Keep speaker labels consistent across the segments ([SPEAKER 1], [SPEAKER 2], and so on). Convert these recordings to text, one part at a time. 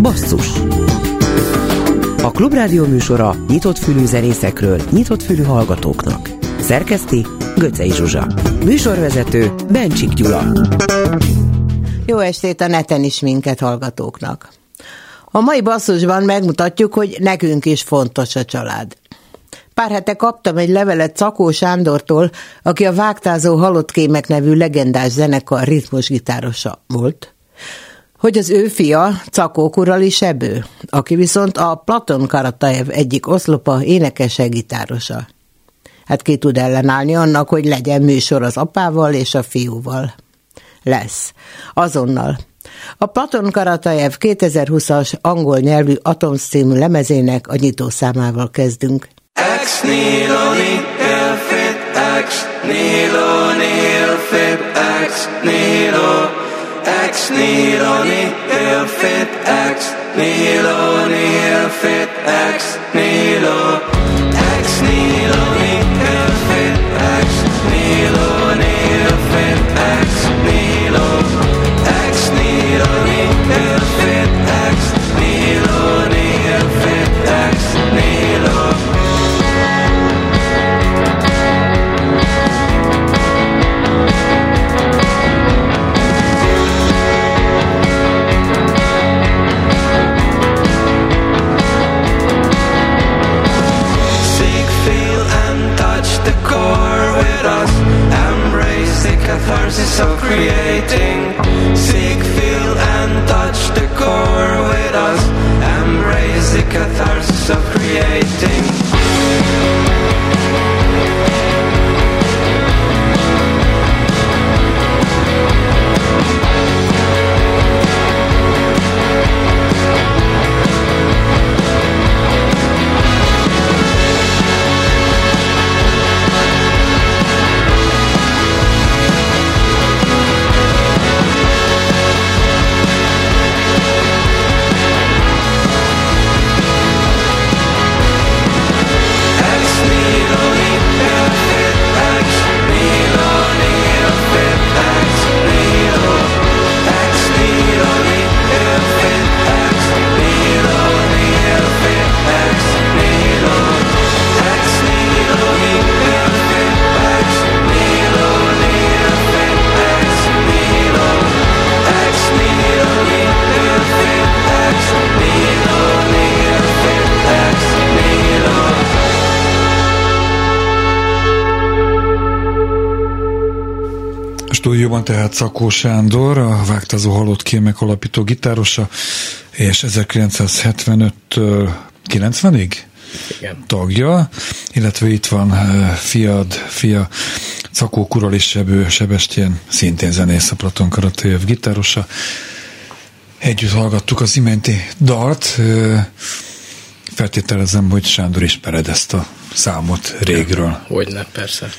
[SPEAKER 1] Basszus A Klubrádió műsora nyitott fülű zenészekről, nyitott fülű hallgatóknak. Szerkeszti Göcej Zsuzsa. Műsorvezető Bencsik Gyula.
[SPEAKER 2] Jó estét a neten is minket hallgatóknak. A mai basszusban megmutatjuk, hogy nekünk is fontos a család. Pár hete kaptam egy levelet Cakó Sándortól, aki a Vágtázó Halott Kémek nevű legendás zenekar ritmusgitárosa volt, hogy az ő fia Cakó Kurali Sebő, aki viszont a Platon Karataev egyik oszlopa énekese gitárosa. Hát ki tud ellenállni annak, hogy legyen műsor az apával és a fiúval. Lesz. Azonnal. A Platon Karataev 2020-as angol nyelvű Atoms című lemezének a nyitószámával kezdünk. Ex nihilo nihil fit ex nihilo nihil fit ex nihilo ex nihilo nihil fit ex nihilo nihil fit of creating.
[SPEAKER 3] Tehát Szakó Sándor, a Vágtazó Halott Kémek alapító gitárosa, és 1975-től 90-ig Igen. tagja, illetve itt van uh, fiad, fia Szakó Kural Sebő Sebestyén, szintén zenész a Platon Karatév gitárosa. Együtt hallgattuk az iménti dalt, uh, feltételezem, hogy Sándor ismered ezt a számot régről.
[SPEAKER 4] Hogyne, persze.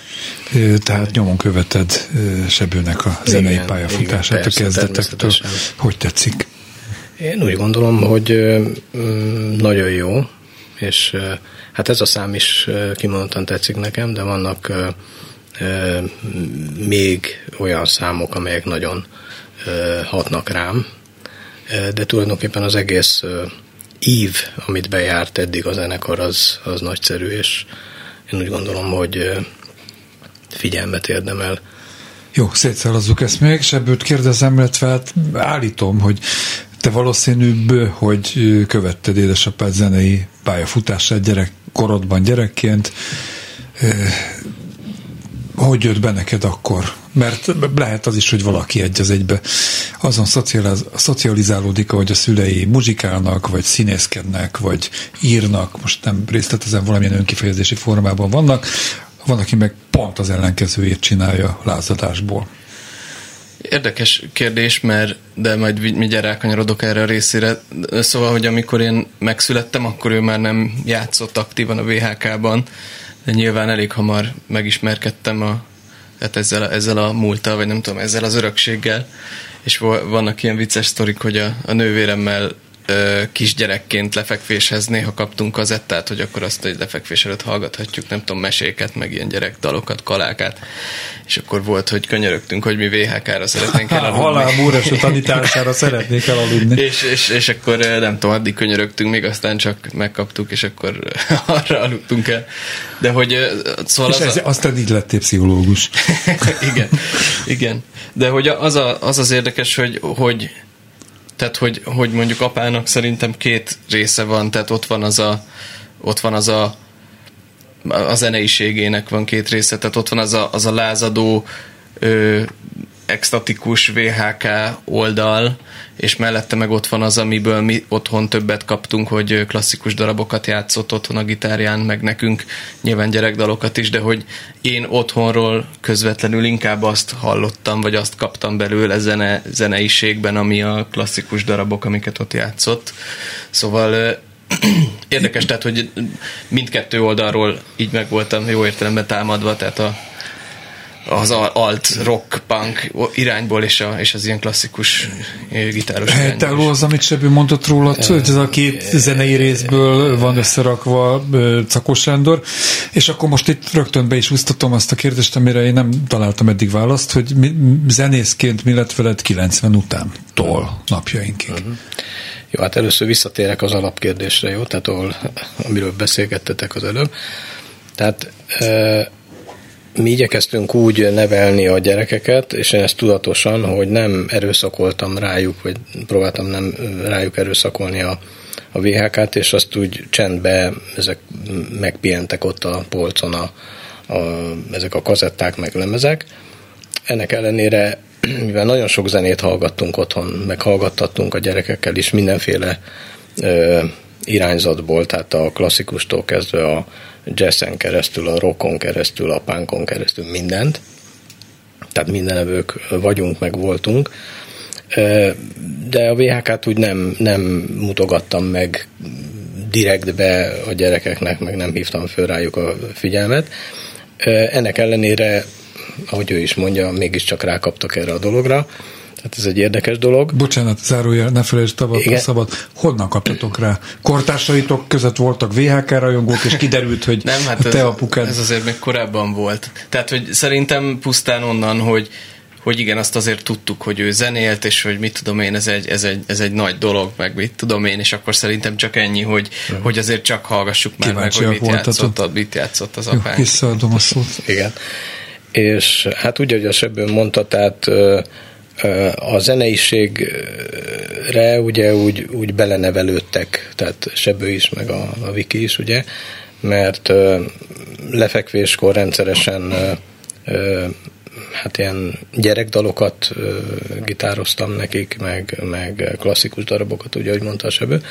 [SPEAKER 3] Tehát nyomon követed Sebőnek a zenei igen, pályafutását igen, persze, a kezdetektől. Hogy tetszik?
[SPEAKER 4] Én úgy gondolom, hogy nagyon jó, és hát ez a szám is kimondottan tetszik nekem, de vannak még olyan számok, amelyek nagyon hatnak rám, de tulajdonképpen az egész ív, amit bejárt eddig a zenekar, az, az nagyszerű, és én úgy gondolom, hogy figyelmet érdemel.
[SPEAKER 3] Jó, szétszállazzuk ezt még, sebbőt kérdezem, illetve hát állítom, hogy te valószínűbb, hogy követted édesapád zenei pályafutását gyerek, korodban gyerekként. Hogy jött be neked akkor? Mert lehet az is, hogy valaki egy az egybe azon szocializálódik, hogy a szülei muzsikálnak, vagy színészkednek, vagy írnak, most nem részletezem, valamilyen önkifejezési formában vannak, van, aki meg pont az ellenkezőjét csinálja lázadásból.
[SPEAKER 4] Érdekes kérdés, mert de majd mindjárt rákanyarodok erre a részére. Szóval, hogy amikor én megszülettem, akkor ő már nem játszott aktívan a VHK-ban, nyilván elég hamar megismerkedtem a, hát ezzel, a, ezzel a múlttal, vagy nem tudom, ezzel az örökséggel, és vannak ilyen vicces sztorik, hogy a, a nővéremmel kisgyerekként lefekvéshez néha kaptunk kazettát, hogy akkor azt egy lefekvés előtt hallgathatjuk, nem tudom, meséket, meg ilyen gyerekdalokat, kalákát, és akkor volt, hogy könyörögtünk, hogy mi VHK-ra szeretnénk elaludni.
[SPEAKER 3] Halál Múres tanítására szeretnék elaludni.
[SPEAKER 4] és, és, és akkor nem tudom, addig könyörögtünk, még aztán csak megkaptuk, és akkor arra aludtunk el. De hogy
[SPEAKER 3] szóval és az ez, a... aztán így lettél pszichológus.
[SPEAKER 4] igen, igen. De hogy az, a, az az érdekes, hogy, hogy tehát, hogy, hogy mondjuk apának szerintem két része van, tehát ott van az a, ott van az a, a zeneiségének van két része, tehát ott van az a, az a lázadó, ö, extatikus VHK oldal, és mellette meg ott van az, amiből mi otthon többet kaptunk, hogy klasszikus darabokat játszott otthon a gitárján, meg nekünk nyilván gyerekdalokat is, de hogy én otthonról közvetlenül inkább azt hallottam, vagy azt kaptam belőle zene, zeneiségben, ami a klasszikus darabok, amiket ott játszott. Szóval érdekes, tehát, hogy mindkettő oldalról így meg voltam jó értelemben támadva, tehát a az alt rock punk irányból és, a, és az ilyen klasszikus gitáros
[SPEAKER 3] Helytálló az, amit Sebő mondott róla, hogy ez a két zenei részből van összerakva Cakos Sándor, és akkor most itt rögtön be is úsztatom azt a kérdést, amire én nem találtam eddig választ, hogy mi, zenészként mi lett veled 90 után, tól napjainkig. Uh-huh.
[SPEAKER 5] Jó, hát először visszatérek az alapkérdésre, jó? Tehát ahol, amiről beszélgettetek az előbb. Tehát mi igyekeztünk úgy nevelni a gyerekeket, és én ezt tudatosan, hogy nem erőszakoltam rájuk, vagy próbáltam nem rájuk erőszakolni a, a VHK-t, és azt úgy csendbe ezek megpihentek ott a polcon a, a, ezek a kazetták, meg lemezek. Ennek ellenére, mivel nagyon sok zenét hallgattunk otthon, meg hallgattattunk a gyerekekkel is mindenféle ö, irányzatból, tehát a klasszikustól kezdve a jazzen keresztül, a rockon keresztül, a punkon keresztül mindent. Tehát mindenevők vagyunk, meg voltunk. De a VHK-t úgy nem, nem mutogattam meg direktbe a gyerekeknek, meg nem hívtam föl rájuk a figyelmet. Ennek ellenére, ahogy ő is mondja, mégiscsak rákaptak erre a dologra. Tehát ez egy érdekes dolog.
[SPEAKER 3] Bocsánat, zárójel, ne felejtsd szabad, szabad. Honnan kaptatok rá? Kortársaitok között voltak VHK rajongók, és kiderült, hogy
[SPEAKER 4] Nem, hát a te ez, apukád... ez azért még korábban volt. Tehát, hogy szerintem pusztán onnan, hogy hogy igen, azt azért tudtuk, hogy ő zenélt, és hogy mit tudom én, ez egy, ez egy, ez egy nagy dolog, meg mit tudom én, és akkor szerintem csak ennyi, hogy, uh-huh. hogy azért csak hallgassuk már Kíváncsiak meg, hogy mit játszott, mit játszott az apánk.
[SPEAKER 3] Jó, visszaadom a szót.
[SPEAKER 5] Igen. És hát úgy, hogy a Sebő mondta, tehát a zeneiségre ugye úgy, úgy belenevelődtek, tehát Sebő is, meg a, a Viki is, ugye, mert lefekvéskor rendszeresen hát ilyen gyerekdalokat gitároztam nekik, meg, meg klasszikus darabokat, ugye, ahogy mondta a Sebő.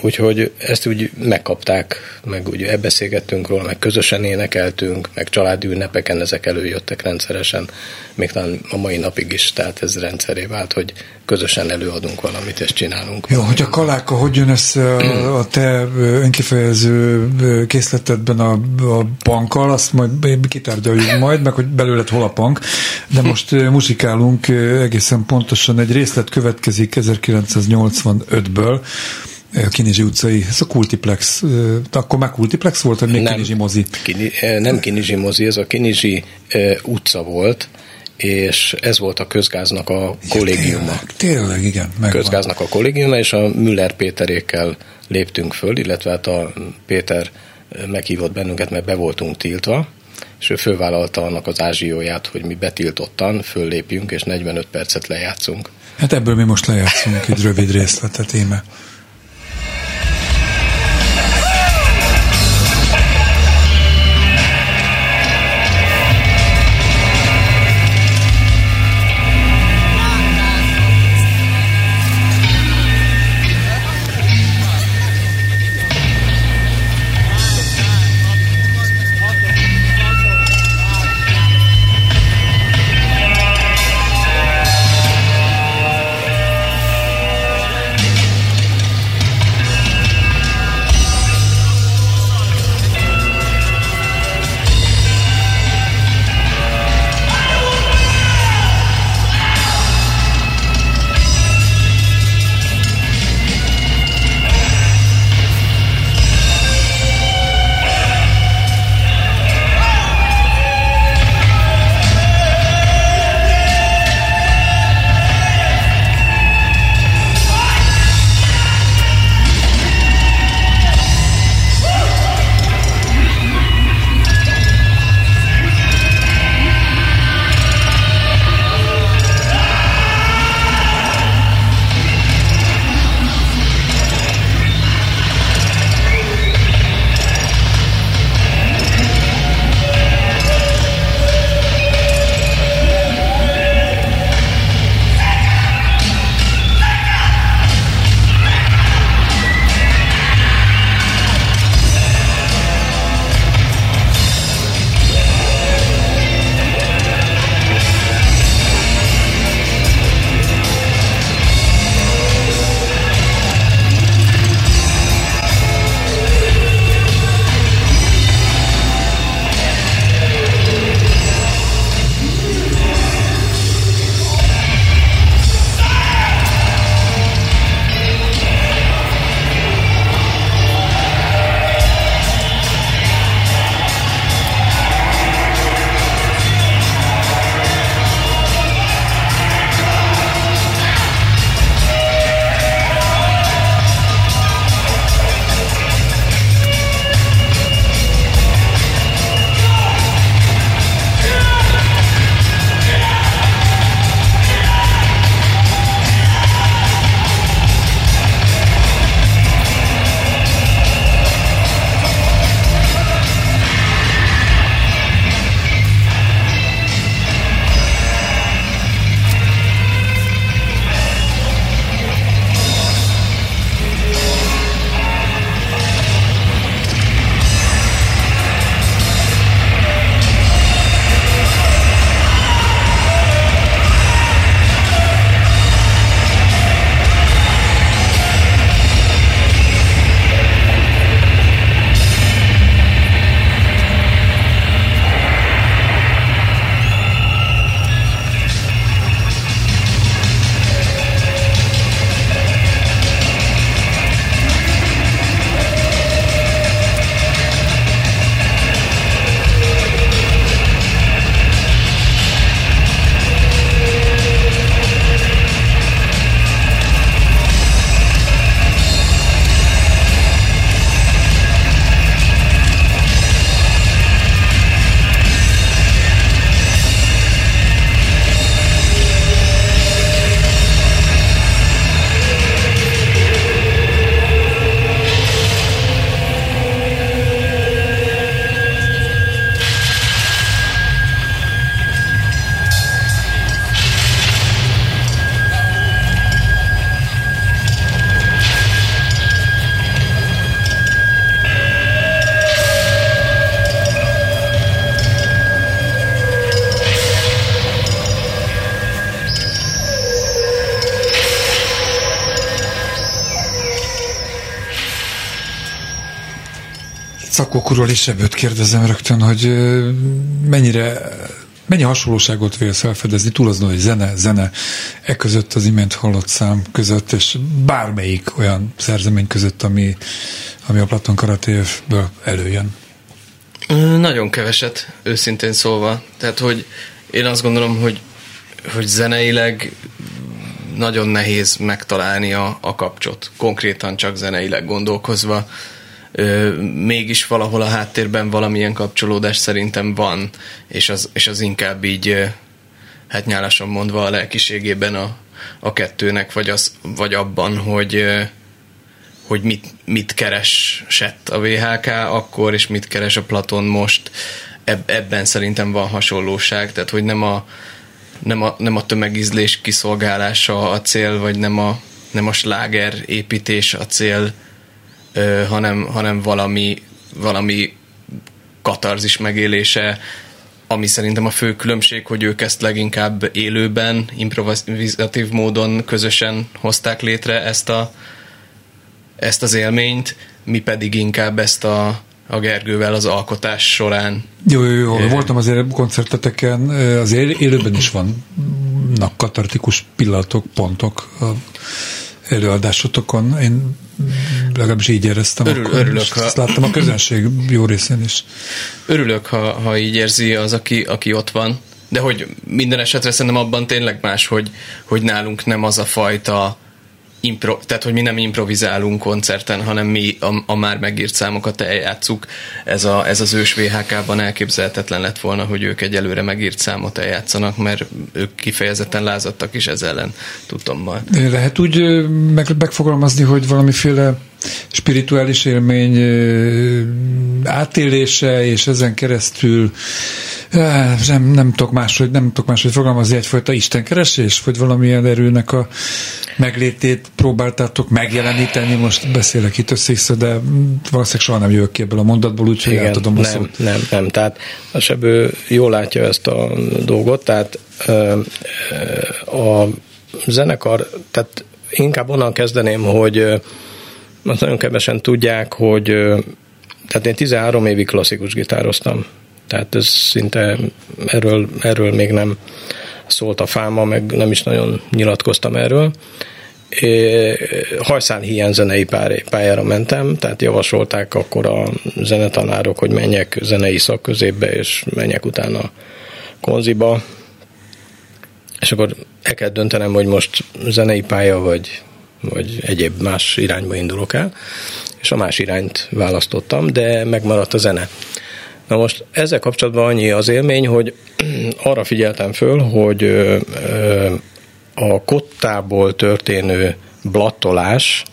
[SPEAKER 5] Úgyhogy ezt úgy megkapták, meg úgy elbeszélgettünk róla, meg közösen énekeltünk, meg családi ünnepeken ezek előjöttek rendszeresen, még talán a mai napig is, tehát ez rendszeré vált, hogy közösen előadunk valamit, és csinálunk.
[SPEAKER 3] Jó, hogy a kaláka hogy jön össze a, a te önkifejező készletedben a, a bankkal, azt majd kitárgyaljuk majd, meg hogy belőled hol a pank, de most muzsikálunk egészen pontosan egy részlet következik 1985-ből, a Kinizsi utcai, ez a Kultiplex, akkor már Kultiplex volt, vagy még nem, Kinizsi mozi?
[SPEAKER 5] Kini, nem Kinizsi mozi, ez a Kinizsi utca volt, és ez volt a közgáznak a kollégiuma. Ja,
[SPEAKER 3] tényleg, tényleg, igen. Megvan.
[SPEAKER 5] Közgáznak a kollégiuma, és a Müller Péterékkel léptünk föl, illetve hát a Péter meghívott bennünket, mert be voltunk tiltva, és ő fölvállalta annak az ázsióját, hogy mi betiltottan föllépjünk, és 45 percet lejátszunk.
[SPEAKER 3] Hát ebből mi most lejátszunk egy rövid részletet, íme. Szakokról is ebből kérdezem rögtön, hogy mennyire Mennyi hasonlóságot vélsz felfedezni, túl azon, hogy zene, zene, e között az imént hallott szám között, és bármelyik olyan szerzemény között, ami, ami a Platon Karatévből előjön?
[SPEAKER 4] Nagyon keveset, őszintén szólva. Tehát, hogy én azt gondolom, hogy, hogy zeneileg nagyon nehéz megtalálni a, a kapcsot, konkrétan csak zeneileg gondolkozva mégis valahol a háttérben valamilyen kapcsolódás szerintem van, és az, és az inkább így, hát nyálasan mondva a lelkiségében a, a kettőnek, vagy, az, vagy abban, hogy, hogy mit, mit keresett a VHK akkor, és mit keres a Platon most. Eb, ebben szerintem van hasonlóság, tehát hogy nem a, nem a, nem a tömegízlés kiszolgálása a cél, vagy nem a, nem a sláger építés a cél, hanem, hanem valami, valami katarzis megélése, ami szerintem a fő különbség, hogy ők ezt leginkább élőben, improvizatív módon közösen hozták létre ezt, a, ezt az élményt, mi pedig inkább ezt a, a Gergővel az alkotás során.
[SPEAKER 3] Jó, jó, jó. É. Voltam azért koncerteteken, az élőben is vannak katartikus pillanatok, pontok a előadásotokon. Én legalábbis így éreztem.
[SPEAKER 4] Örül, akkor, örülök,
[SPEAKER 3] ha... Ezt láttam a közönség jó részén is.
[SPEAKER 4] Örülök, ha, ha így érzi az, aki, aki ott van. De hogy minden esetre szerintem abban tényleg más, hogy, hogy nálunk nem az a fajta impro, tehát hogy mi nem improvizálunk koncerten, hanem mi a, a már megírt számokat eljátszuk. Ez, a, ez az ős VHK-ban elképzelhetetlen lett volna, hogy ők egyelőre megírt számot eljátszanak, mert ők kifejezetten lázadtak is ez ellen tudtommal.
[SPEAKER 3] Lehet úgy meg, megfogalmazni, hogy valamiféle spirituális élmény átélése, és ezen keresztül nem, nem tudok máshogy, nem tudok máshogy fogalmazni egyfajta istenkeresés, vagy valamilyen erőnek a meglétét próbáltátok megjeleníteni, most beszélek itt össze de valószínűleg soha nem jövök ki ebből a mondatból, úgyhogy Igen, átadom
[SPEAKER 5] a nem, szót. Nem, nem, tehát a sebő jól látja ezt a dolgot, tehát a zenekar, tehát inkább onnan kezdeném, hogy azt nagyon kevesen tudják, hogy tehát én 13 évig klasszikus gitároztam, tehát ez szinte erről, erről még nem szólt a fáma, meg nem is nagyon nyilatkoztam erről. Hajszán hiány zenei pályára mentem, tehát javasolták akkor a zenetanárok, hogy menjek zenei szakközépbe, és menjek utána konziba, és akkor el kell döntenem, hogy most zenei pálya, vagy, vagy egyéb más irányba indulok el, és a más irányt választottam, de megmaradt a zene. Na most ezzel kapcsolatban annyi az élmény, hogy arra figyeltem föl, hogy a kottából történő blattolás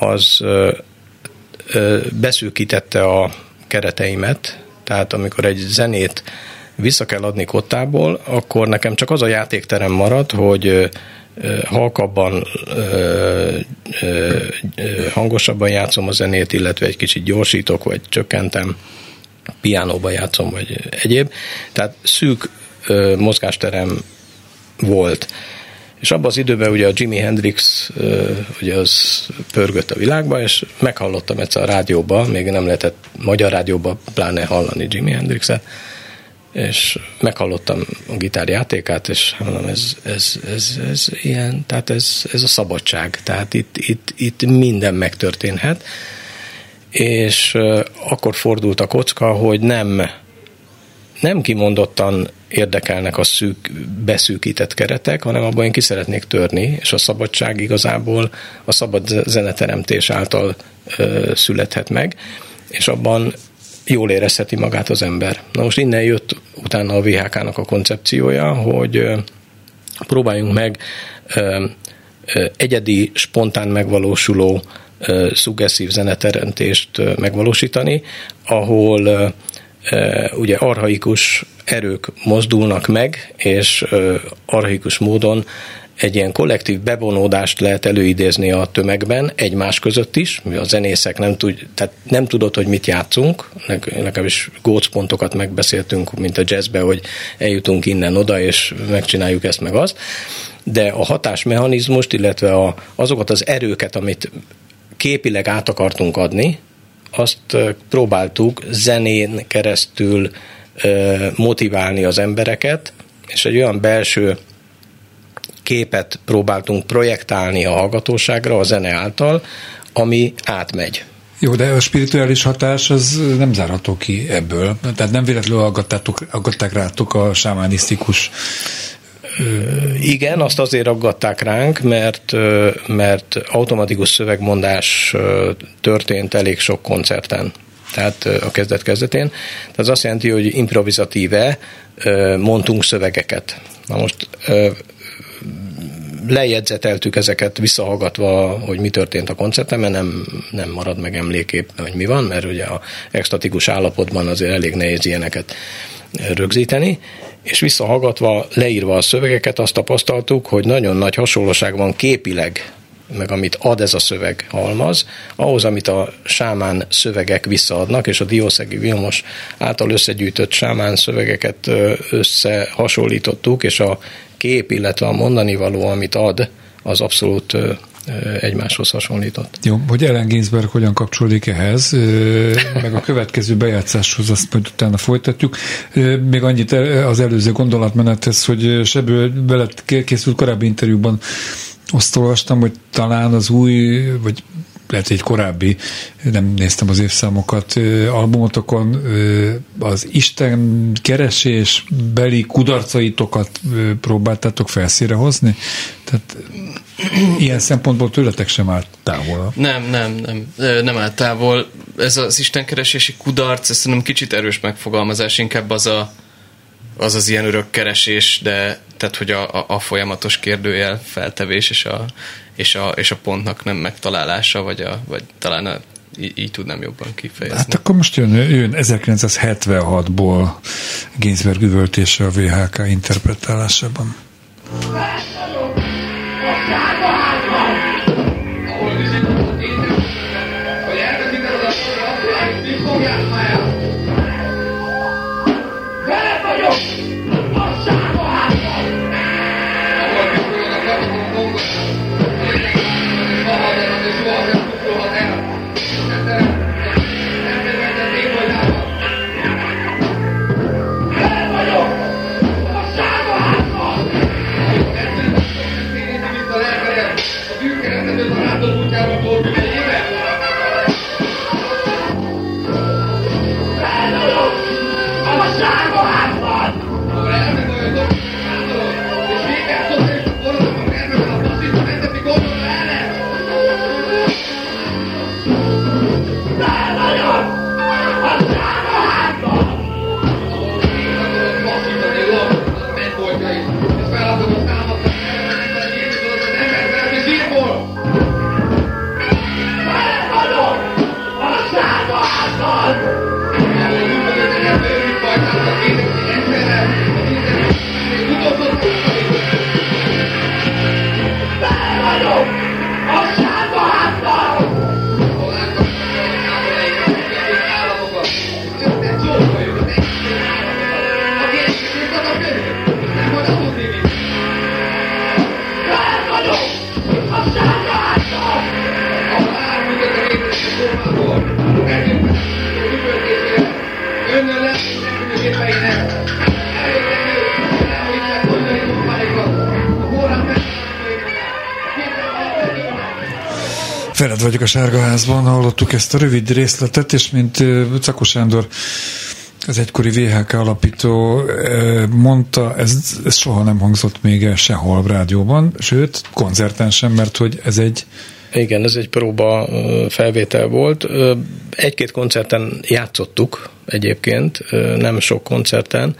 [SPEAKER 5] az beszűkítette a kereteimet, tehát amikor egy zenét vissza kell adni kottából, akkor nekem csak az a játékterem marad, hogy halkabban, hangosabban játszom a zenét, illetve egy kicsit gyorsítok, vagy csökkentem piánóba játszom, vagy egyéb. Tehát szűk ö, mozgásterem volt. És abban az időben ugye a Jimi Hendrix ö, ugye az pörgött a világba, és meghallottam egyszer a rádióba, még nem lehetett magyar rádióba pláne hallani Jimi Hendrixet, és meghallottam a gitárjátékát, és mondom, ez, ez, ez, ez ilyen, tehát ez, ez a szabadság, tehát itt, itt, itt minden megtörténhet, és akkor fordult a kocka, hogy nem, nem kimondottan érdekelnek a szűk, beszűkített keretek, hanem abban én ki szeretnék törni, és a szabadság igazából a szabad zeneteremtés által ö, születhet meg, és abban jól érezheti magát az ember. Na most innen jött utána a VHK-nak a koncepciója, hogy ö, próbáljunk meg ö, ö, egyedi, spontán megvalósuló szuggeszív zeneteremtést megvalósítani, ahol ugye arhaikus erők mozdulnak meg, és arhaikus módon egy ilyen kollektív bevonódást lehet előidézni a tömegben, egymás között is, mi a zenészek nem, tud, tehát nem tudod, hogy mit játszunk, legalábbis gócpontokat megbeszéltünk, mint a jazzbe, hogy eljutunk innen oda, és megcsináljuk ezt meg azt, de a hatásmechanizmust, illetve a, azokat az erőket, amit képileg át akartunk adni, azt próbáltuk zenén keresztül motiválni az embereket, és egy olyan belső képet próbáltunk projektálni a hallgatóságra a zene által, ami átmegy.
[SPEAKER 3] Jó, de a spirituális hatás az nem zárható ki ebből. Tehát nem véletlenül aggatták rátok a sámánisztikus
[SPEAKER 5] igen, azt azért aggatták ránk, mert, mert automatikus szövegmondás történt elég sok koncerten tehát a kezdet kezdetén. Tehát ez azt jelenti, hogy improvizatíve mondtunk szövegeket. Na most lejegyzeteltük ezeket visszahallgatva, hogy mi történt a koncerten, mert nem, nem marad meg emlékép, hogy mi van, mert ugye a extatikus állapotban azért elég nehéz ilyeneket rögzíteni, és visszahallgatva, leírva a szövegeket azt tapasztaltuk, hogy nagyon nagy hasonlóság van képileg meg amit ad ez a szöveg halmaz, ahhoz, amit a sámán szövegek visszaadnak, és a Diószegi Vilmos által összegyűjtött sámán szövegeket összehasonlítottuk, és a kép, illetve a mondani való, amit ad, az abszolút egymáshoz hasonlított.
[SPEAKER 3] Jó, hogy Ellen Ginsberg hogyan kapcsolódik ehhez, meg a következő bejátszáshoz, azt majd utána folytatjuk. Még annyit az előző gondolatmenethez, hogy Sebő veled készült korábbi interjúban azt olvastam, hogy talán az új, vagy lehet egy korábbi, nem néztem az évszámokat, albumotokon az Isten keresés beli kudarcaitokat próbáltátok felszíre hozni? Tehát ilyen szempontból tőletek sem állt távol.
[SPEAKER 4] Nem, nem, nem, nem állt távol. Ez az istenkeresési kudarc, ez szerintem kicsit erős megfogalmazás, inkább az a, az, az ilyen örök keresés, de tehát, hogy a, a, a folyamatos kérdőjel feltevés és a, és, a, és a pontnak nem megtalálása, vagy, a, vagy talán a, így, így tudnám jobban kifejezni.
[SPEAKER 3] Hát akkor most jön, jön 1976-ból Ginsberg üvöltése a VHK interpretálásában. Veled vagyok a Sárgaházban, hallottuk ezt a rövid részletet, és mint Cakos Sándor, az egykori VHK alapító mondta, ez, ez soha nem hangzott még el sehol a rádióban, sőt, koncerten sem, mert hogy ez egy
[SPEAKER 5] igen, ez egy próba felvétel volt. Egy-két koncerten játszottuk egyébként, nem sok koncerten,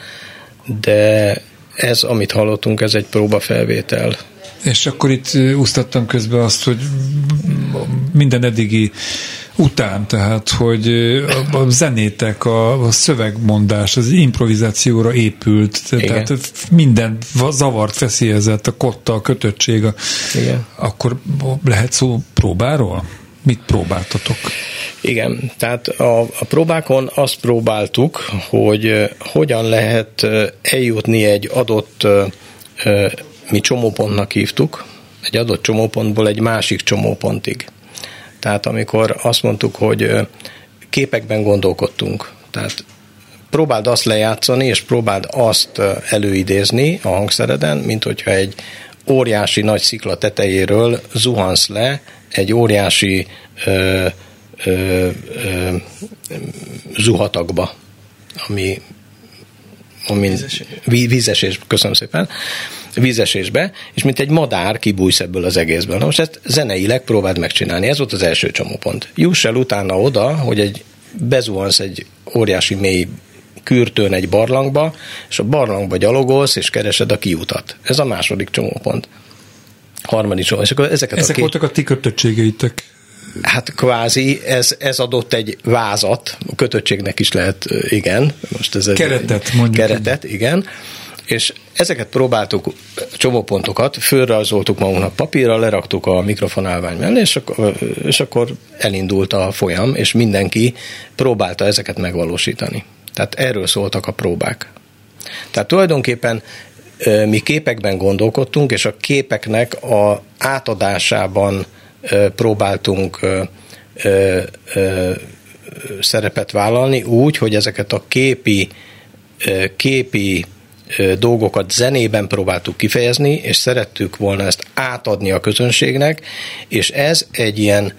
[SPEAKER 5] de ez, amit hallottunk, ez egy próba felvétel
[SPEAKER 3] és akkor itt úsztattam közben azt, hogy minden eddigi után, tehát, hogy a zenétek, a, szövegmondás, az improvizációra épült, Igen. tehát minden zavart feszélyezett, a kotta, a kötöttség, a, Igen. akkor lehet szó próbáról? Mit próbáltatok?
[SPEAKER 5] Igen, tehát a, a próbákon azt próbáltuk, hogy hogyan lehet eljutni egy adott mi csomópontnak hívtuk, egy adott csomópontból egy másik csomópontig. Tehát amikor azt mondtuk, hogy képekben gondolkodtunk. Tehát próbáld azt lejátszani, és próbáld azt előidézni a hangszereden, mint hogyha egy óriási nagy szikla tetejéről zuhansz le egy óriási ö, ö, ö, zuhatagba, ami, ami vízesés, köszönöm szépen, vízesésbe, és mint egy madár kibújsz ebből az egészből. Na most ezt zeneileg próbáld megcsinálni, ez volt az első csomópont. Juss el utána oda, hogy egy bezuhansz egy óriási mély kürtőn egy barlangba, és a barlangba gyalogolsz, és keresed a kiutat. Ez a második csomópont. Harmadik csomópont. És akkor ezeket
[SPEAKER 3] Ezek
[SPEAKER 5] a két...
[SPEAKER 3] voltak a ti kötöttségeitek.
[SPEAKER 5] Hát kvázi ez, ez adott egy vázat, a kötöttségnek is lehet, igen. Most ez
[SPEAKER 3] keretet, mondjuk.
[SPEAKER 5] Keretet, igen. És ezeket próbáltuk, csomópontokat, fölrajzoltuk magunknak papírra, leraktuk a mikrofonálvány mellé, és akkor, és akkor elindult a folyam, és mindenki próbálta ezeket megvalósítani. Tehát erről szóltak a próbák. Tehát tulajdonképpen mi képekben gondolkodtunk, és a képeknek a átadásában próbáltunk szerepet vállalni úgy, hogy ezeket a képi, képi dolgokat zenében próbáltuk kifejezni, és szerettük volna ezt átadni a közönségnek, és ez egy ilyen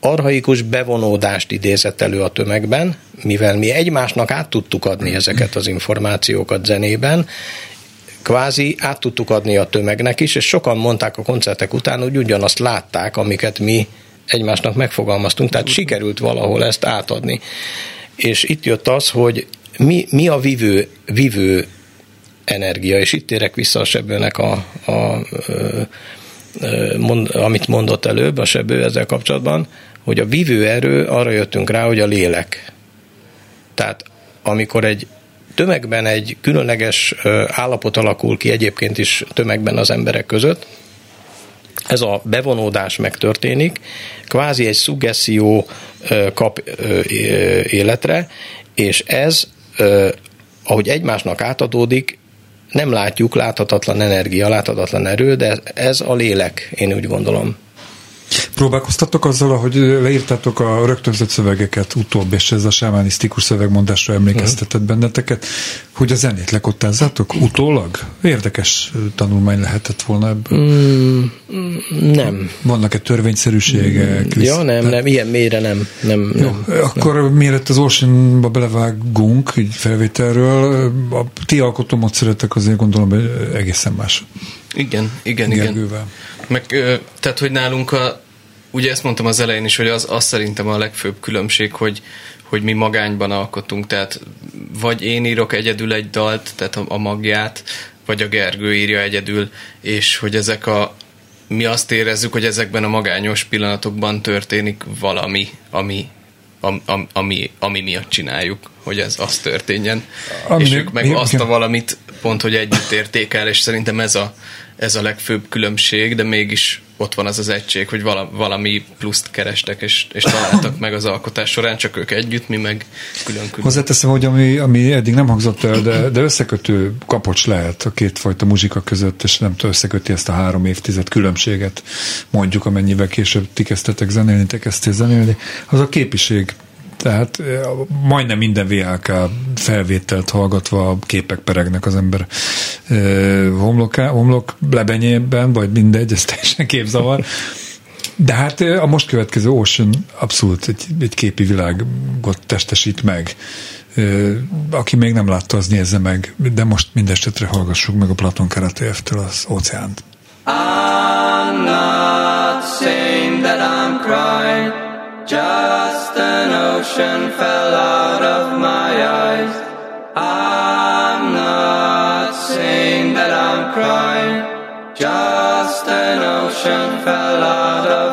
[SPEAKER 5] arhaikus bevonódást idézett elő a tömegben, mivel mi egymásnak át tudtuk adni ezeket az információkat zenében, kvázi át tudtuk adni a tömegnek is, és sokan mondták a koncertek után, hogy ugyanazt látták, amiket mi egymásnak megfogalmaztunk, tehát sikerült valahol ezt átadni. És itt jött az, hogy mi, mi a vivő, vivő energia, és itt érek vissza a sebőnek a, a, a, mond, amit mondott előbb a sebő ezzel kapcsolatban, hogy a vívő erő, arra jöttünk rá, hogy a lélek. Tehát amikor egy tömegben egy különleges állapot alakul ki egyébként is tömegben az emberek között, ez a bevonódás megtörténik, kvázi egy szuggeszió kap életre, és ez, ahogy egymásnak átadódik, nem látjuk láthatatlan energia, láthatatlan erő, de ez a lélek, én úgy gondolom.
[SPEAKER 3] Próbálkoztatok azzal, hogy leírtátok a rögtönzött szövegeket utóbb, és ez a sámánisztikus szövegmondásra emlékeztetett benneteket, hogy a zenét lekottázátok utólag? Érdekes tanulmány lehetett volna ebből. Mm,
[SPEAKER 5] nem.
[SPEAKER 3] Vannak-e törvényszerűségek?
[SPEAKER 5] Mm, ja, nem, nem, ilyen mélyre nem. nem, nem
[SPEAKER 3] Jó, akkor nem. mielőtt az Oceanba belevágunk, így felvételről, a ti alkotómódszeretek azért gondolom, hogy egészen más.
[SPEAKER 4] Igen, igen, Gergővel. igen. Meg, tehát, hogy nálunk a, ugye ezt mondtam az elején is, hogy az, az szerintem a legfőbb különbség, hogy, hogy mi magányban alkotunk, tehát vagy én írok egyedül egy dalt, tehát a, a magját, vagy a Gergő írja egyedül, és hogy ezek a mi azt érezzük, hogy ezekben a magányos pillanatokban történik valami, ami, am, am, ami, ami miatt csináljuk, hogy ez az történjen. Ami és ők meg mi, azt a valamit pont, hogy együtt értékel, és szerintem ez a, ez a legfőbb különbség, de mégis ott van az az egység, hogy valami pluszt kerestek, és, és találtak meg az alkotás során, csak ők együtt, mi meg külön-külön.
[SPEAKER 3] Hozzáteszem, hogy ami, ami eddig nem hangzott el, de, de összekötő kapocs lehet a kétfajta muzsika között, és nem összeköti ezt a három évtized különbséget, mondjuk amennyivel később ti kezdtetek zenélni, te kezdtél zenélni, az a képiség tehát majdnem minden VLK felvételt hallgatva képek peregnek az ember homlok, homlok lebenyében, vagy mindegy, ez teljesen képzavar. De hát a most következő Ocean abszolút egy, egy képi világot testesít meg. Aki még nem látta, az nézze meg, de most mindesetre hallgassuk meg a Platon Karatev-től az óceánt. I'm not saying that I'm crying, just an ocean fell out of my eyes. I'm not saying that I'm crying, just an ocean fell out of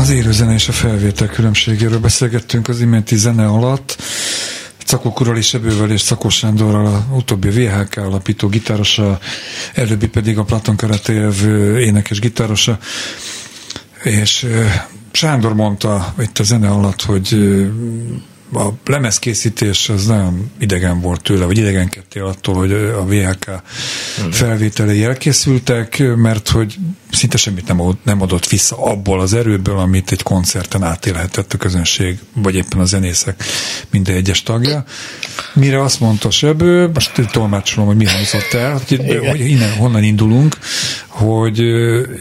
[SPEAKER 3] Az élőzene és a felvétel különbségéről beszélgettünk az iménti zene alatt. Cakok és Sebővel és Szakos Sándorral, a utóbbi VHK alapító gitárosa, előbbi pedig a Platon Karatejev énekes gitárosa. És Sándor mondta itt a zene alatt, hogy a lemezkészítés az nagyon idegen volt tőle, vagy idegenkedtél attól, hogy a VHK uh-huh. felvételei elkészültek, mert hogy szinte semmit nem, ad, nem adott vissza abból az erőből, amit egy koncerten átélhetett a közönség, vagy éppen a zenészek minden egyes tagja. Mire azt mondta Sebő, most tolmácsolom, hogy mi hangzott el, hogy, hogy innen, honnan indulunk, hogy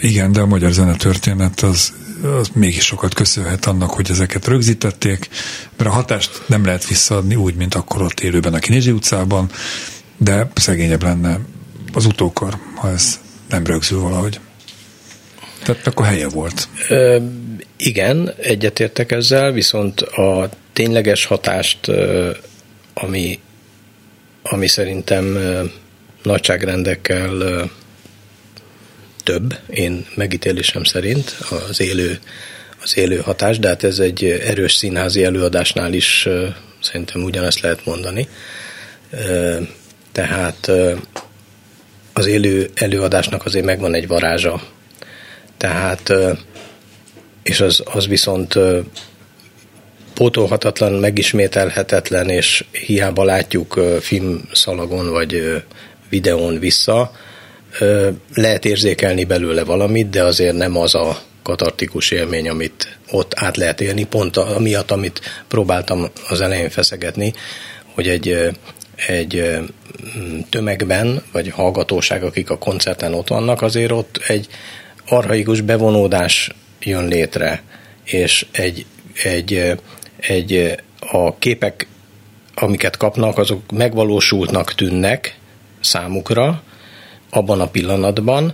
[SPEAKER 3] igen, de a magyar zenetörténet az az mégis sokat köszönhet annak, hogy ezeket rögzítették, mert a hatást nem lehet visszaadni úgy, mint akkor ott élőben a Kinézsi utcában, de szegényebb lenne az utókor, ha ez nem rögzül valahogy. Tehát akkor helye volt.
[SPEAKER 5] Ö, igen, egyetértek ezzel, viszont a tényleges hatást, ami, ami szerintem nagyságrendekkel több, én megítélésem szerint az élő, az élő hatás, de hát ez egy erős színházi előadásnál is szerintem ugyanezt lehet mondani. Tehát az élő előadásnak azért megvan egy varázsa. Tehát, és az, az viszont pótolhatatlan, megismételhetetlen, és hiába látjuk filmszalagon vagy videón vissza, lehet érzékelni belőle valamit, de azért nem az a katartikus élmény, amit ott át lehet élni, pont amiatt, amit próbáltam az elején feszegetni, hogy egy, egy tömegben, vagy hallgatóság, akik a koncerten ott vannak, azért ott egy arhaikus bevonódás jön létre, és egy, egy, egy a képek, amiket kapnak, azok megvalósultnak tűnnek számukra, abban a pillanatban,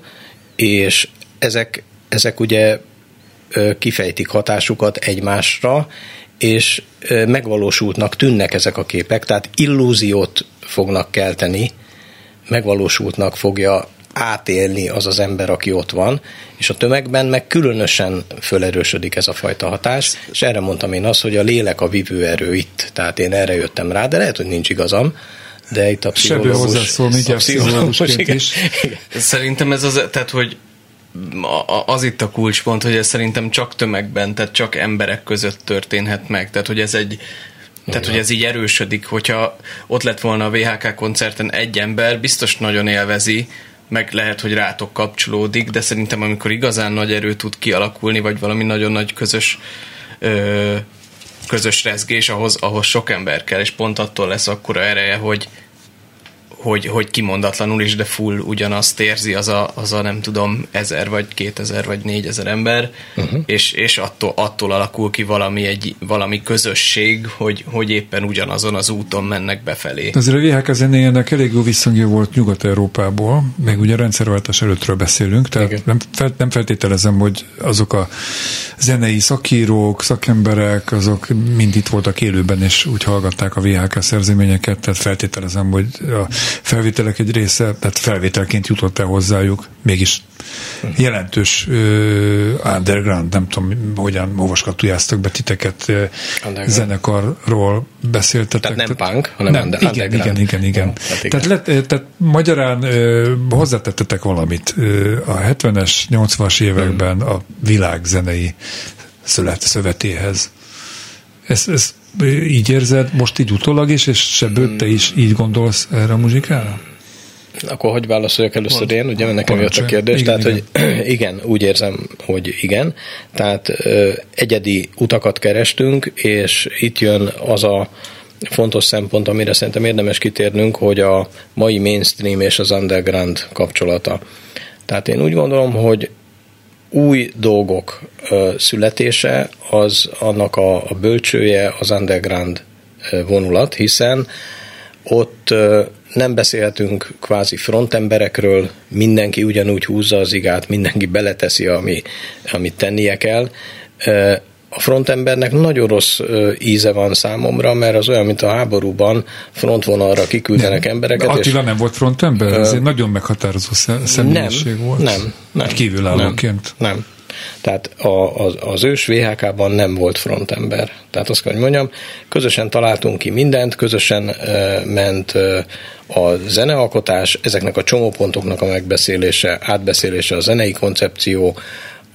[SPEAKER 5] és ezek, ezek ugye kifejtik hatásukat egymásra, és megvalósultnak tűnnek ezek a képek, tehát illúziót fognak kelteni, megvalósultnak fogja átélni az az ember, aki ott van, és a tömegben meg különösen fölerősödik ez a fajta hatás, és erre mondtam én azt, hogy a lélek a vívő erő itt, tehát én erre jöttem rá, de lehet, hogy nincs igazam, de itt a pszichológus... Sebő hozzászól,
[SPEAKER 3] mindjárt pszichológusként is.
[SPEAKER 4] Szerintem ez az, tehát hogy az itt a kulcspont, hogy ez szerintem csak tömegben, tehát csak emberek között történhet meg. Tehát, hogy ez egy tehát, hogy ez így erősödik, hogyha ott lett volna a VHK koncerten egy ember, biztos nagyon élvezi, meg lehet, hogy rátok kapcsolódik, de szerintem amikor igazán nagy erő tud kialakulni, vagy valami nagyon nagy közös ö, közös rezgés, ahhoz, ahhoz sok ember kell, és pont attól lesz akkora ereje, hogy, hogy, hogy kimondatlanul is, de full ugyanazt érzi az a, az a nem tudom, ezer vagy kétezer vagy négyezer ember, uh-huh. és, és attól, attól alakul ki valami, egy, valami közösség, hogy, hogy éppen ugyanazon az úton mennek befelé.
[SPEAKER 3] Azért a VHK zenéjének elég jó visszhangja volt Nyugat-Európából, meg ugye a rendszerváltás előttről beszélünk, tehát nem, fel, nem feltételezem, hogy azok a zenei szakírók, szakemberek, azok mind itt voltak élőben, és úgy hallgatták a VHK szerzeményeket, tehát feltételezem, hogy a felvételek egy része, tehát felvételként jutott el hozzájuk, mégis jelentős uh, underground, nem tudom, hogyan olvaskatujáztak be titeket zenekarról beszéltetek.
[SPEAKER 5] Tehát nem punk, hanem
[SPEAKER 3] nem, underground. Igen, igen, igen. igen. Hát igen. Tehát, lett, tehát magyarán uh, hozzátettetek valamit. Uh, a 70-es, 80-as években a világ zenei szövet, szövetéhez. Ez, ez így érzed most így utólag is, és se te is így gondolsz erre a muzsikára?
[SPEAKER 5] Akkor hogy válaszoljak először én, ugye nekem jött a kérdés, igen, tehát igen. hogy igen, úgy érzem, hogy igen, tehát ö, egyedi utakat kerestünk, és itt jön az a fontos szempont, amire szerintem érdemes kitérnünk, hogy a mai mainstream és az underground kapcsolata. Tehát én úgy gondolom, hogy új dolgok születése az annak a, a bölcsője az underground vonulat, hiszen ott nem beszélhetünk kvázi frontemberekről, mindenki ugyanúgy húzza az igát, mindenki beleteszi, ami, amit tennie kell a frontembernek nagyon rossz íze van számomra, mert az olyan, mint a háborúban frontvonalra kiküldenek nem. embereket.
[SPEAKER 3] Attila és, nem volt frontember? Ez egy nagyon meghatározó személyiség
[SPEAKER 5] nem,
[SPEAKER 3] volt.
[SPEAKER 5] Nem, nem.
[SPEAKER 3] Kívülállóként.
[SPEAKER 5] Nem, nem. Tehát a, az, az ős VHK-ban nem volt frontember. Tehát azt kell, hogy mondjam, közösen találtunk ki mindent, közösen uh, ment uh, a zenealkotás, ezeknek a csomópontoknak a megbeszélése, átbeszélése, a zenei koncepció,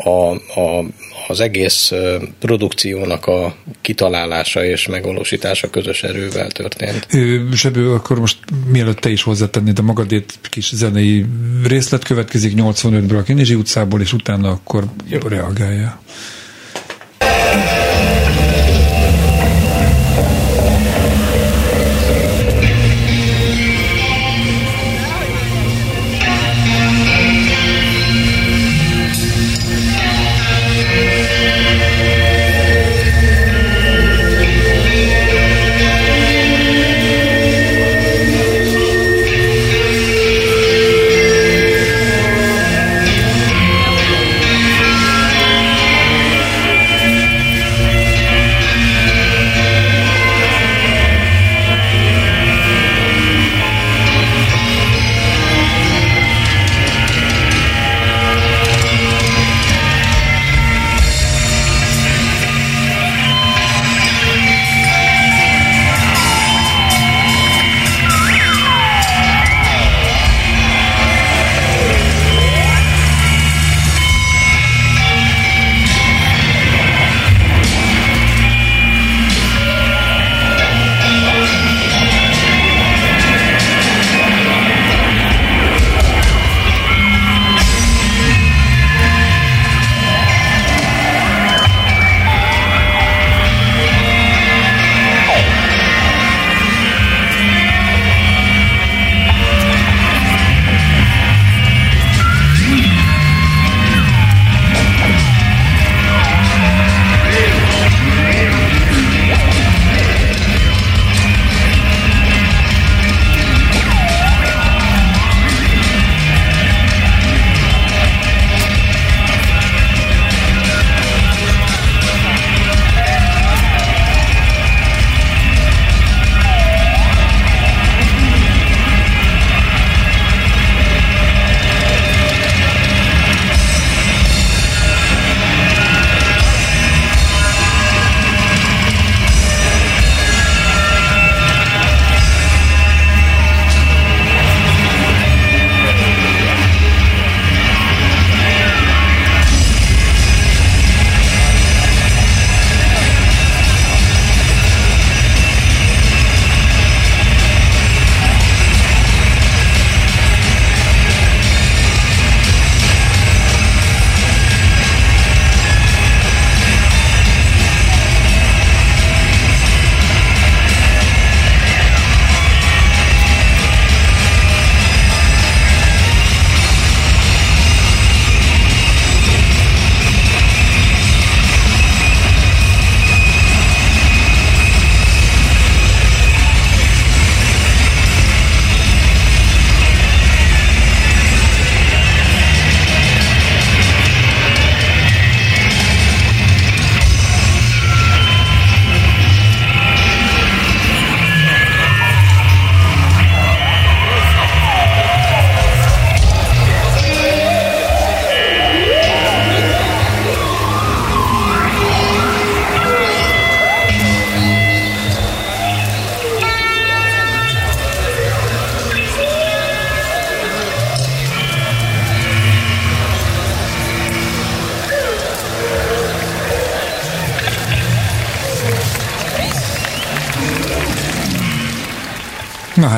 [SPEAKER 5] a, a, az egész produkciónak a kitalálása és megvalósítása közös erővel történt.
[SPEAKER 3] Sebő, akkor most mielőtt te is hozzátennéd a magadét kis zenei részlet következik 85-ből a Kinizsi utcából, és utána akkor Jó. reagálja.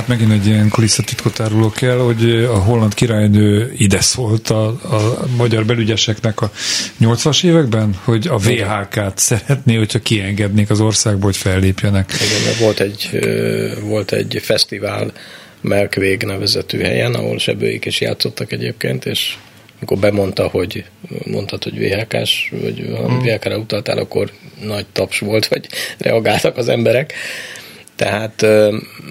[SPEAKER 3] Hát megint egy ilyen kulisszatitkot árulok el, hogy a holland királynő ide szólt a, a magyar belügyeseknek a 80-as években, hogy a VHK-t szeretné, hogyha kiengednék az országból, hogy fellépjenek.
[SPEAKER 5] Igen, volt egy, volt egy fesztivál Melkvég nevezetű helyen, ahol sebőik is játszottak egyébként, és amikor bemondta, hogy mondtad, hogy VHK-s, vagy hmm. VHK-ra utaltál, akkor nagy taps volt, vagy reagáltak az emberek. Tehát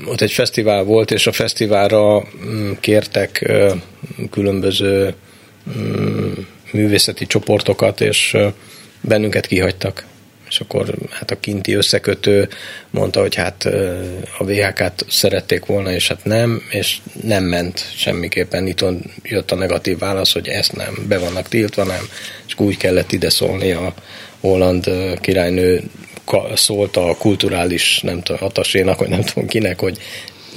[SPEAKER 5] ott egy fesztivál volt, és a fesztiválra mm, kértek különböző mm, művészeti csoportokat, és bennünket kihagytak. és akkor hát a kinti összekötő mondta, hogy hát a VHK-t szerették volna, és hát nem, és nem ment semmiképpen. Itt jött a negatív válasz, hogy ezt nem, be vannak tiltva, nem, és úgy kellett ide szólni a holland királynő szólt a kulturális, nem tudom, hatasénak, vagy nem tudom kinek, hogy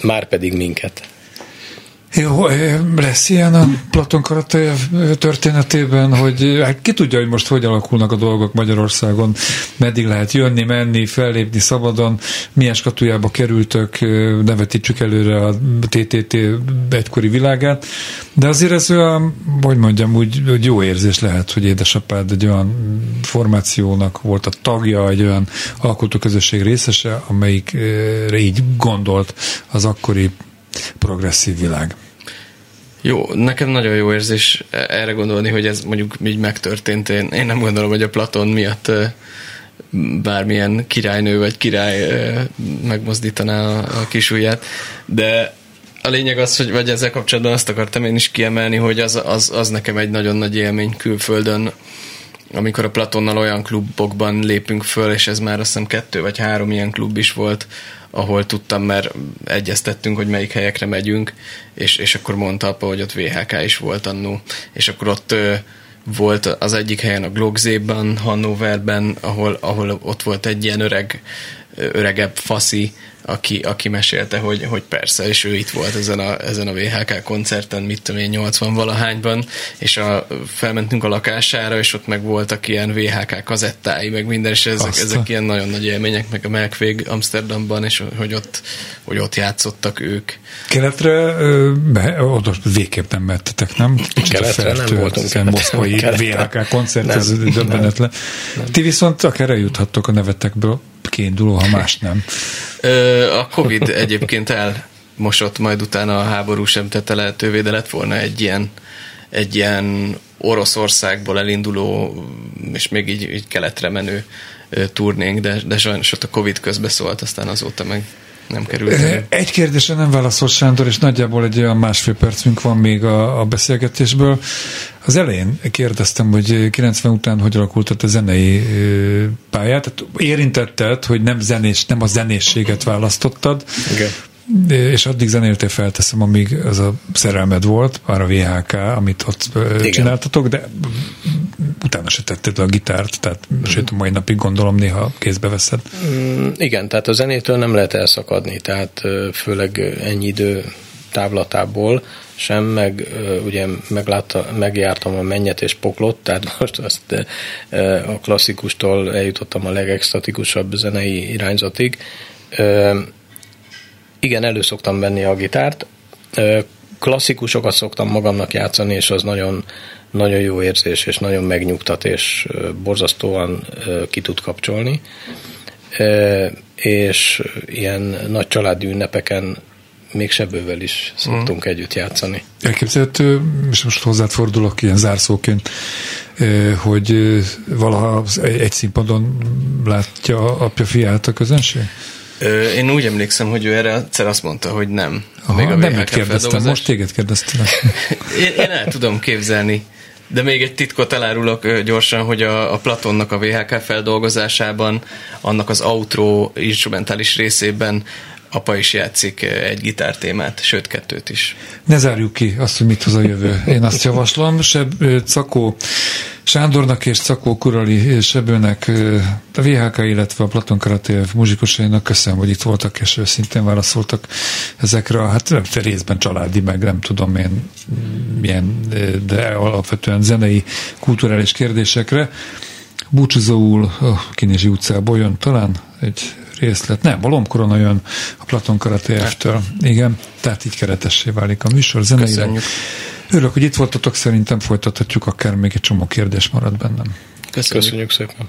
[SPEAKER 5] már pedig minket.
[SPEAKER 3] Lesz ilyen a Platon Karatejev történetében, hogy hát ki tudja, hogy most hogy alakulnak a dolgok Magyarországon, meddig lehet jönni, menni, fellépni szabadon, milyen skatujába kerültök, ne vetítsük előre a TTT egykori világát, de azért ez olyan, hogy mondjam, úgy, úgy jó érzés lehet, hogy édesapád egy olyan formációnak volt a tagja, egy olyan alkotóközösség részese, amelyikre így gondolt az akkori progresszív világ.
[SPEAKER 4] Jó, nekem nagyon jó érzés erre gondolni, hogy ez mondjuk így megtörtént. Én, én nem gondolom, hogy a Platon miatt bármilyen királynő vagy király megmozdítaná a, a kisujját, de a lényeg az, hogy vagy ezzel kapcsolatban azt akartam én is kiemelni, hogy az, az, az nekem egy nagyon nagy élmény külföldön, amikor a Platonnal olyan klubokban lépünk föl, és ez már azt hiszem kettő vagy három ilyen klub is volt, ahol tudtam, mert egyeztettünk, hogy melyik helyekre megyünk, és, és akkor mondta apa, hogy ott VHK is volt annó, és akkor ott ö, volt az egyik helyen a Glogzében, Hannoverben, ahol, ahol ott volt egy ilyen öreg, öregebb faszi, aki, aki mesélte, hogy, hogy persze, és ő itt volt ezen a, ezen a VHK koncerten, mit tudom én, 80 valahányban, és a, felmentünk a lakására, és ott meg voltak ilyen VHK kazettái, meg minden, és ezek, ezek ilyen nagyon nagy élmények, meg a Melkvég Amsterdamban, és hogy ott, hogy ott játszottak ők.
[SPEAKER 3] Keletre be, oda végképp nem mettetek, nem?
[SPEAKER 5] Kicsit Keletre nem voltunk.
[SPEAKER 3] A moszkvai VHK koncert, nem, ez döbbenetlen. Ti viszont akár eljuthattok a nevetekből kiinduló, ha más nem.
[SPEAKER 4] A Covid egyébként elmosott, majd utána a háború sem tette lehetővé, de lett volna egy ilyen, egy ilyen Oroszországból elinduló, és még így, így keletre menő turnénk, de, de sajnos ott a Covid közbeszólt, aztán azóta meg nem került elő.
[SPEAKER 3] Egy kérdésre nem válaszol Sándor, és nagyjából egy olyan másfél percünk van még a, a beszélgetésből. Az elején kérdeztem, hogy 90 után hogy alakult a zenei pályát. Tehát érintetted, hogy nem, zenés, nem a zenészséget választottad.
[SPEAKER 5] Igen
[SPEAKER 3] és addig zenéltél felteszem, amíg az a szerelmed volt, már a VHK, amit ott Igen. csináltatok, de utána se tetted a gitárt, tehát mm. sőt a mai napig gondolom néha kézbe veszed.
[SPEAKER 5] Mm, igen, tehát a zenétől nem lehet elszakadni, tehát főleg ennyi idő távlatából sem, meg ugye meglátta, megjártam a mennyet és poklot, tehát most azt a klasszikustól eljutottam a legextatikusabb zenei irányzatig igen, elő szoktam venni a gitárt. Klasszikusokat szoktam magamnak játszani, és az nagyon, nagyon jó érzés, és nagyon megnyugtat, és borzasztóan ki tud kapcsolni. És ilyen nagy családi ünnepeken még sebővel is szoktunk mm. együtt játszani.
[SPEAKER 3] Elképzelhető, és most hozzád fordulok ilyen zárszóként, hogy valaha egy színpadon látja apja fiát a közönség?
[SPEAKER 4] Én úgy emlékszem, hogy ő erre egyszer azt mondta, hogy nem.
[SPEAKER 3] Aha, még a nem őt kérdeztem, most téged kérdeztem.
[SPEAKER 4] én, én el tudom képzelni. De még egy titkot elárulok gyorsan, hogy a, a Platonnak a VHK feldolgozásában, annak az outro instrumentális részében apa is játszik egy gitártémát, sőt kettőt is.
[SPEAKER 3] Ne zárjuk ki azt, hogy mit hoz a jövő. Én azt javaslom, Seb, Cakó Sándornak és Cakó Kurali Sebőnek, a VHK, illetve a Platon Karatév muzsikusainak köszönöm, hogy itt voltak, és őszintén válaszoltak ezekre a, hát részben családi, meg nem tudom én milyen, de alapvetően zenei, kulturális kérdésekre. Búcsúzóul a Kinézsi utcából jön talán egy részlet. Nem, a Lomkorona jön a Platon Karatév-től. Igen, tehát így keretessé válik a műsor zeneileg. Örülök, hogy itt voltatok, szerintem folytathatjuk, akár még egy csomó kérdés marad bennem.
[SPEAKER 5] Köszönjük, Köszönjük szépen.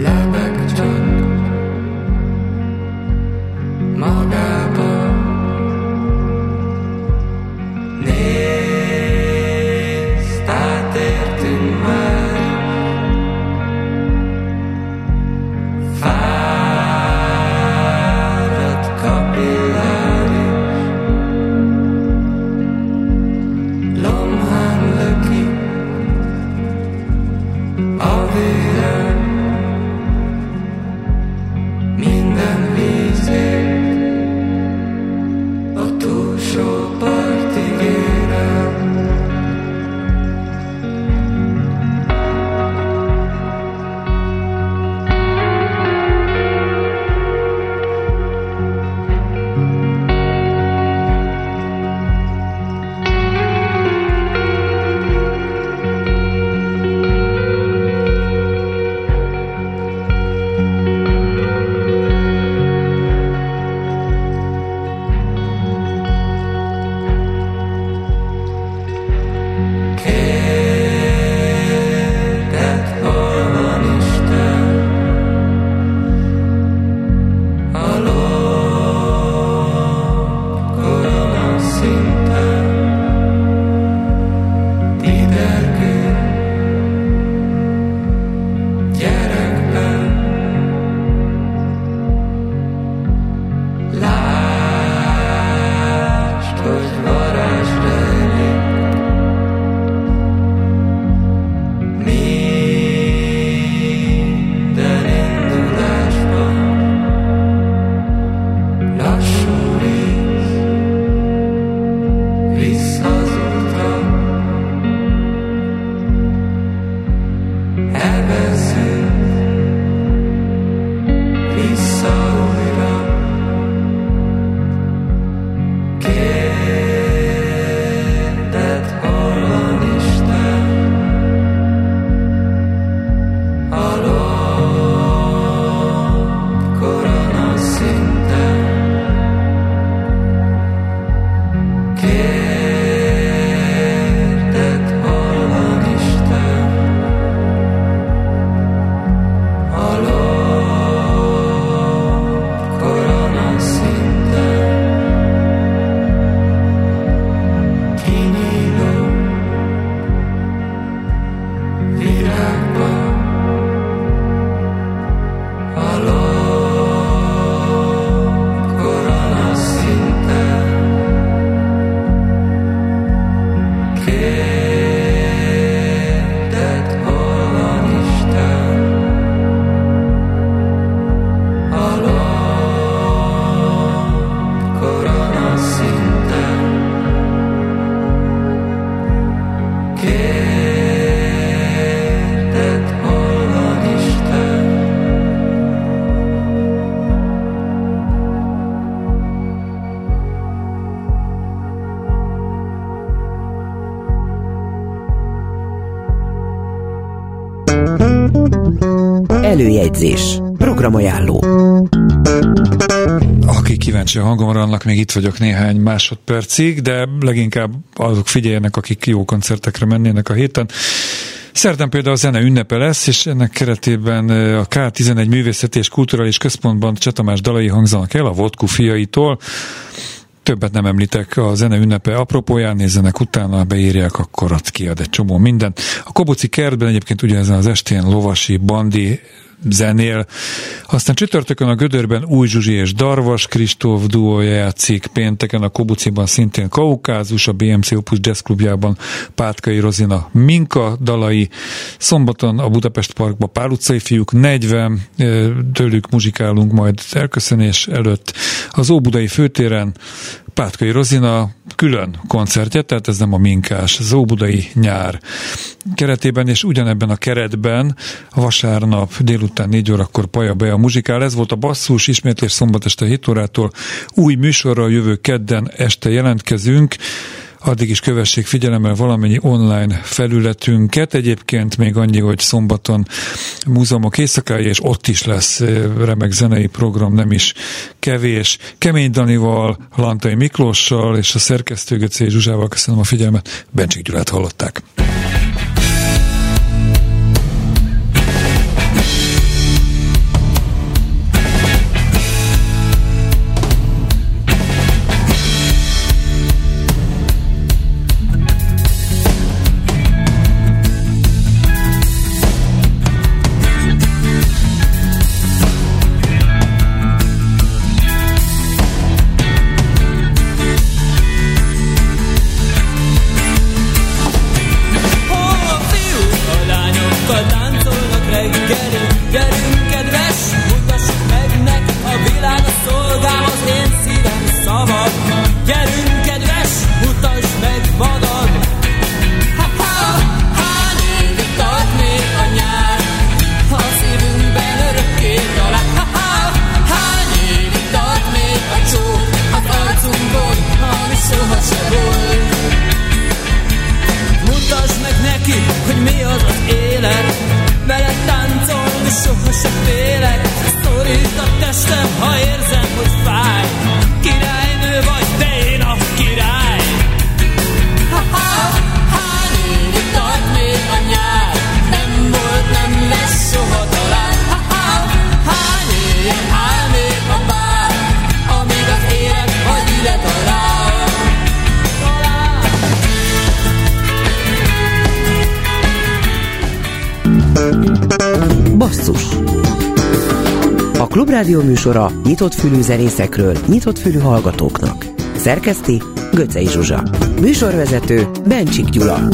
[SPEAKER 5] Blah, blah.
[SPEAKER 1] Előjegyzés. Programajánló.
[SPEAKER 3] Aki kíváncsi a hangomra, annak még itt vagyok néhány másodpercig, de leginkább azok figyeljenek, akik jó koncertekre mennének a héten. Szerdán például a zene ünnepe lesz, és ennek keretében a K11 Művészeti és Kulturális Központban Csetamás dalai hangzanak el a Vodku fiaitól. Többet nem említek, a zene ünnepe apropóján nézzenek utána, beírják, akkor ott kiad egy csomó mindent. A Kobuci kertben egyébként ugyanezen az estén lovasi bandi zenél. Aztán csütörtökön a Gödörben Új Zsuzsi és Darvas Kristóf duója játszik, pénteken a Kobuciban szintén Kaukázus, a BMC Opus Jazz Klubjában Pátkai Rozina Minka dalai, szombaton a Budapest Parkban Pál utcai fiúk 40, tőlük muzsikálunk majd elköszönés előtt. Az Óbudai főtéren Pátkai Rozina külön koncertje, tehát ez nem a minkás, az Óbudai nyár keretében, és ugyanebben a keretben vasárnap délután 4 órakor Paja be a muzsikál. Ez volt a basszus, ismétlés szombat este 7 órától. Új műsorral jövő kedden este jelentkezünk addig is kövessék figyelemmel valamennyi online felületünket. Egyébként még annyi, hogy szombaton múzeumok éjszakája, és ott is lesz remek zenei program, nem is kevés. Kemény Danival, Lantai Miklóssal és a szerkesztő Zsuzsával köszönöm a figyelmet. Bencsik Gyulát hallották.
[SPEAKER 1] Klubrádió műsora nyitott fülű zenészekről, nyitott fülű hallgatóknak. Szerkeszti Göcej Zsuzsa. Műsorvezető Bencsik Gyula.